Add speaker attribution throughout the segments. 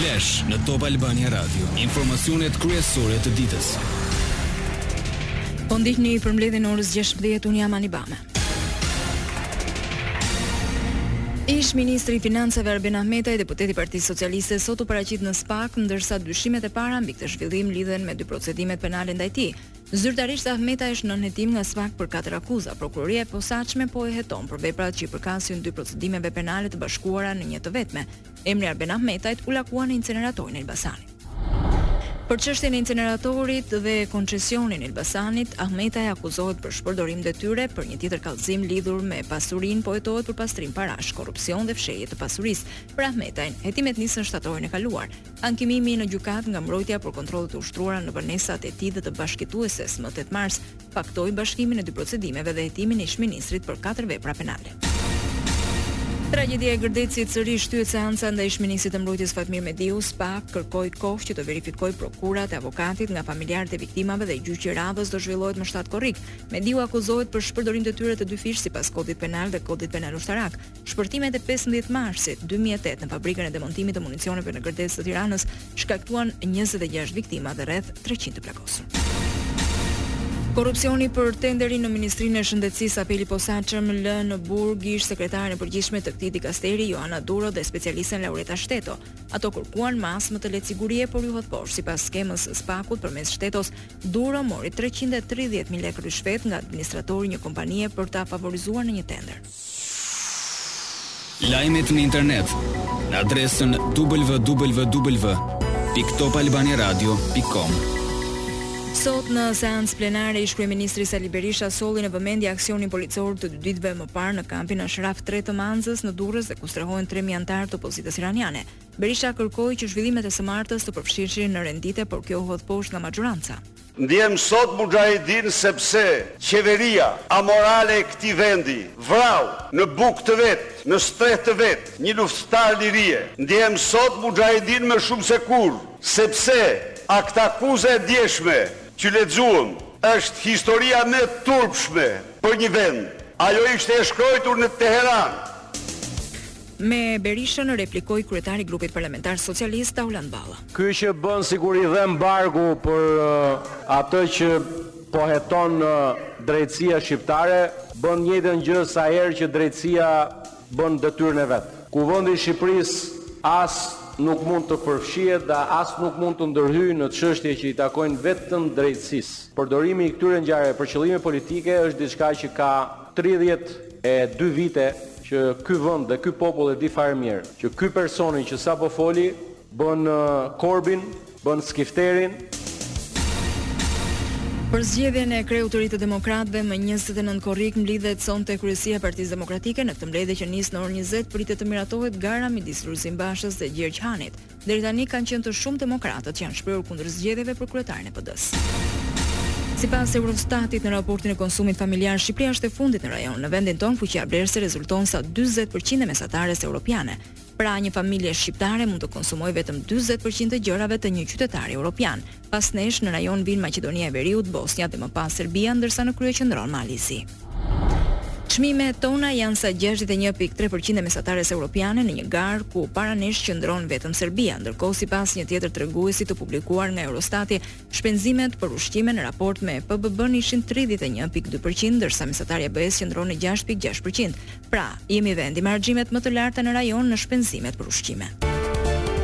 Speaker 1: Flash në Top Albania Radio, informacionet kryesore të ditës.
Speaker 2: Po ndiqni përmbledhjen e orës 16:00 unë jam Ani Bame. Ish ministri i Financave Arben Ahmetaj, deputeti i Partisë Socialiste, sot u paraqit në SPAK, ndërsa dyshimet e para mbi këtë zhvillim lidhen me dy procedimet penale ndaj tij. Zyrtarisht Ahmetaj është nën hetim nga SPAK për katër akuza. Prokuroria e Posaçme po e heton për veprat që i përkasin dy procedimeve penale të bashkuara në një të vetme. Emri i Arben Ahmetajt u lakua në inceneratorin e Elbasanit. Për çështjen e inceneratorit dhe koncesionin e Elbasanit, Ahmetaj akuzohet për shpërdorim detyre për një tjetër kallëzim lidhur me pasurinë, po hetohet për pastrim parash, korrupsion dhe fshehje të pasurisë. Për Ahmetajn, hetimet nisën shtatorin e kaluar. Ankimimi në gjykatë nga mbrojtja për kontrollet e ushtruara në banesat e tij dhe të bashkëjetueses, më tetë mars faktoi bashkimin e dy procedimeve dhe hetimin e ish-ministrit për katër vepra penale. Tragjedia e Gërdecit sërish shtyhet seanca ndaj ish-ministrit të Mbrojtjes Fatmir Mediu, SPAK kërkoi kohë që të verifikojë prokurat e avokatit nga familjarët e viktimave dhe gjyqi i radhës do zhvillohet më shtatë korrik. Mediu akuzohet për shpërdorim detyre të dyfishtë sipas Kodit Penal dhe Kodit Penal Ushtarak. Shpërthimet e pesëmbëdhjetë marsit dy mijë e tetë në fabrikën e demontimit të municioneve në Gërdec të Tiranës shkaktuan njëzet e gjashtë viktima dhe rreth treqind të plagosur. Korrupsioni për tenderin në Ministrinë e Shëndetësisë Apeli i Posaçëm lë në burg ish sekretaren e përgjithshme të këtij dikasteri Joana Duro dhe specialisten Laureta Shteto. Ato kërkuan masë më të lehtë sigurie, por iu hodh poshtë. Sipas skemës së SPAK-ut përmes Shtetos, Duro mori 330 mijë lekë ryshfet nga administratori i një kompanie për ta favorizuar në një tender.
Speaker 1: Lajmet në internet në adresën www.topalbaniaradio.com.
Speaker 2: Sot në seancë plenare ish-kryeministri Sali Berisha solli në vëmendje aksionin policor të dy ditëve më parë në kampin Ashraf tre të Manzës në Durrës dhe ku strehohen 3000 anëtarë të opozitës iraniane. Berisha kërkoi që zhvillimet e së martës të përfshiheshin në rend dite, por kjo u hodh poshtë nga maxhoranca.
Speaker 3: Ndihem sot muxhahedin sepse qeveria amorale e këtij vendi vrau në bukë të vet, në strehë të vet, një luftëtar lirie. Ndihem sot muxhahedin më shumë se kurrë, sepse aktakuza e djeshme që lexuam është historia më e turpshme për një vend. Ajo ishte e shkrojtur në Teheran.
Speaker 2: Me Berishën replikoi kryetari i grupit parlamentar socialist, Taulant Balla.
Speaker 4: Ky që bën sikur i dhemb barku për atë që po heton drejtësia shqiptare, bën njëjtën gjë sa herë që drejtësia bën detyrën e vet. Kuvendi i Shqipërisë as nuk mund të përfshihet dhe as nuk mund të ndërhyjë në çështje që i takojnë vetëm drejtësisë. Përdorimi i këtyre ngjarjeve për qëllime politike është diçka që ka Tridhjetë e dy vite që ky vend dhe ky popull e di fare mirë që ky personi që sapo foli bën korbin, bën skifterin.
Speaker 2: Për zgjedhjen e kreut të ri të demokratëve, më njëzet e nëntë korrik mblidhet sonte kryesia e Partisë Demokratike, në këtë mbledhje që nis në orën njëzet pritet të miratohet gara midis Lulzim Bashës dhe Gjergj Hanit. Deri tani kanë qenë të shumtë demokratët që janë shprehur kundër zgjedhjeve për kryetarin e PD-së. Sipas Eurostatit, në raportin e konsumit familjar, Shqipëria është e fundit në rajon. Në vendin tonë, fuqia blerëse rezulton sa 40% e mesatares europiane. Pra, një familje shqiptare mund të konsumojë vetëm 40% të gjërave të një qytetari europian, Pas nesh në rajon vijnë Maqedonia e Veriut, Bosnja dhe më pas Serbia, ndërsa në krye qëndron Mali Zi. Çmimet tona janë sa 61.3% e mesatares europiane në një garë ku para nesh qëndron vetëm Serbia, ndërkohë sipas një tjetër treguesi të publikuar nga Eurostati, shpenzimet për ushqime në raport me PBB-në ishin 31.2%, ndërsa mesatarja e BE-së qëndron në 6.6%. Pra, jemi vendi me harxhimet më të larta në rajon në shpenzimet për ushqime.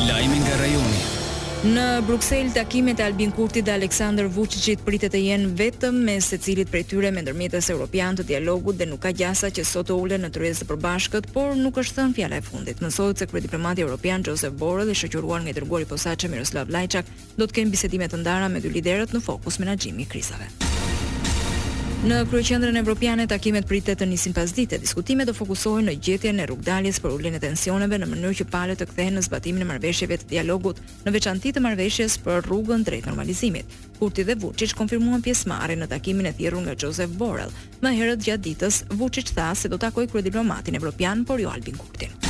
Speaker 1: Lajme nga rajoni.
Speaker 2: Në Bruksel, takimet e Albin Kurtit dhe Aleksandër Vuçiçit pritet të jenë vetëm mes secilit prej tyre me ndërmjetës europian të dialogut dhe nuk ka gjasa që sot të ulen në tryezë të përbashkët, por nuk është thënë fjala e fundit. Mësohet se kryediplomati europian Josep Borrell i shoqëruar nga i dërguari i posaçëm Miroslav Lajçak, Do të kenë bisedime të ndara me dy liderët në fokus menaxhimi i krizave. Në kryeqendrën evropiane takimet pritet të nisin pasdite. Diskutimet do fokusohen në gjetjen e rrugëdaljes për uljen e tensioneve në mënyrë që palët të kthehen në zbatimin e marrëveshjeve të dialogut, në veçanti të marrëveshjes për rrugën drejt normalizimit. Kurti dhe Vuçiç konfirmuan pjesëmarrjen në takimin e thirrur nga Josep Borrell, Më herët gjatë ditës, Vuçiç tha se do takojë kryediplomatin evropian, por jo Albin Kurtin.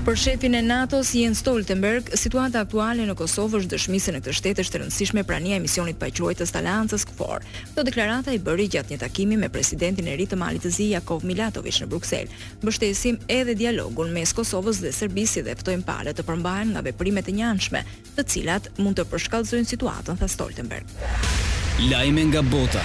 Speaker 2: Për shefin e NATO-s, Jens Stoltenberg, situata aktuale në Kosovë është dëshmi se në këtë shtet është e rëndësishme prania e misionit paqeruajtës të Aleancës KFOR. Këto deklarata i bëri gjatë një takimi me presidentin e ri të Malit të Zi, Jakov Milatoviç në Bruksel. Mbështesim edhe dialogun mes Kosovës dhe Serbisë si dhe ftojmë palët të përmbahen nga veprimet e njëanshme, të cilat mund të përshkallëzojnë situatën, tha Stoltenberg.
Speaker 1: Lajme nga bota.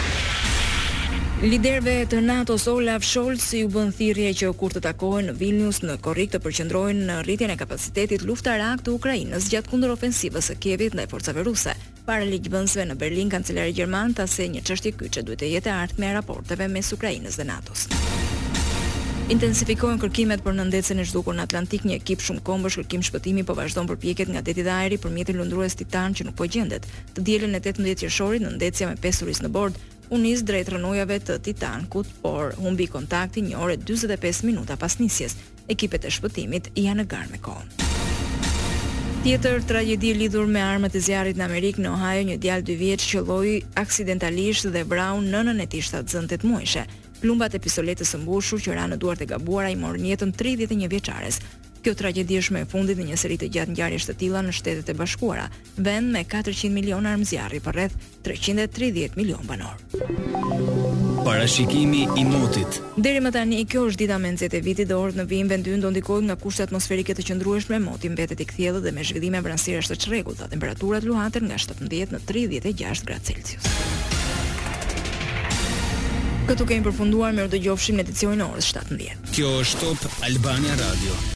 Speaker 2: Liderëve të NATO-s Olaf Scholz iu bën thirrje që kur të takohen në Vilnius në korrik të përqendrohen në rritjen e kapacitetit luftarak të Ukrainës gjatë kundërofensivës së Kievit ndaj forcave ruse. Para ligjvënësve në Berlin, kancelari gjerman tha se një çështje kyçe duhet të jetë e ardhmja e raporteve mes Ukrainës dhe NATO. Natos. Intensifikohen kërkimet për nëndetësen e zhdukur në Atlantik, një ekip shumëkombësh kërkim shpëtimi po vazhdon përpjekjet nga deti dhe ajri për mjetin lundrues Titan që nuk po gjendet. Të dielën e tetëmbëdhjetë qershorit, nëndetësja me pesë turistë në bord, u nis drejt rrënojave të Titanikut, por humbi kontaktin një orë e dyzet e pesë minuta pas nisjes, Ekipet e shpëtimit janë në garë me kohën. Tjetër tragjedi e lidhur me armët e zjarrit në Amerikë, në Ohio një djalë dy vjeç qëlloi aksidentalisht dhe vrau nënën e tij shtatzënë tetë muajshe. Plumbat e pistoletës së mbushur që ra në duart e gabuara i morën jetën 31 vjeçares. Kjo tragjedi është më e fundit në një seri të gjatë ngjarjesh të tilla në Shtetet e Bashkuara, vend me katërqind milionë armë zjarri për rreth 330 milionë banorë.
Speaker 1: Parashikimi i motit.
Speaker 2: Deri më tani, kjo është dita më e nxehtë e vitit dhe orët në vijim vendi ynë do ndikohet nga kushte atmosferike të qëndrueshme, moti mbetet i kthjellët dhe me zhvillime vranësirash të çrregullta. Temperaturat luhaten nga 17 në 36 gradë Celsius. Këtu kemi përfunduar, mirudëgjofshim në edicionin e orës 17.
Speaker 1: Kjo është Top Albania Radio.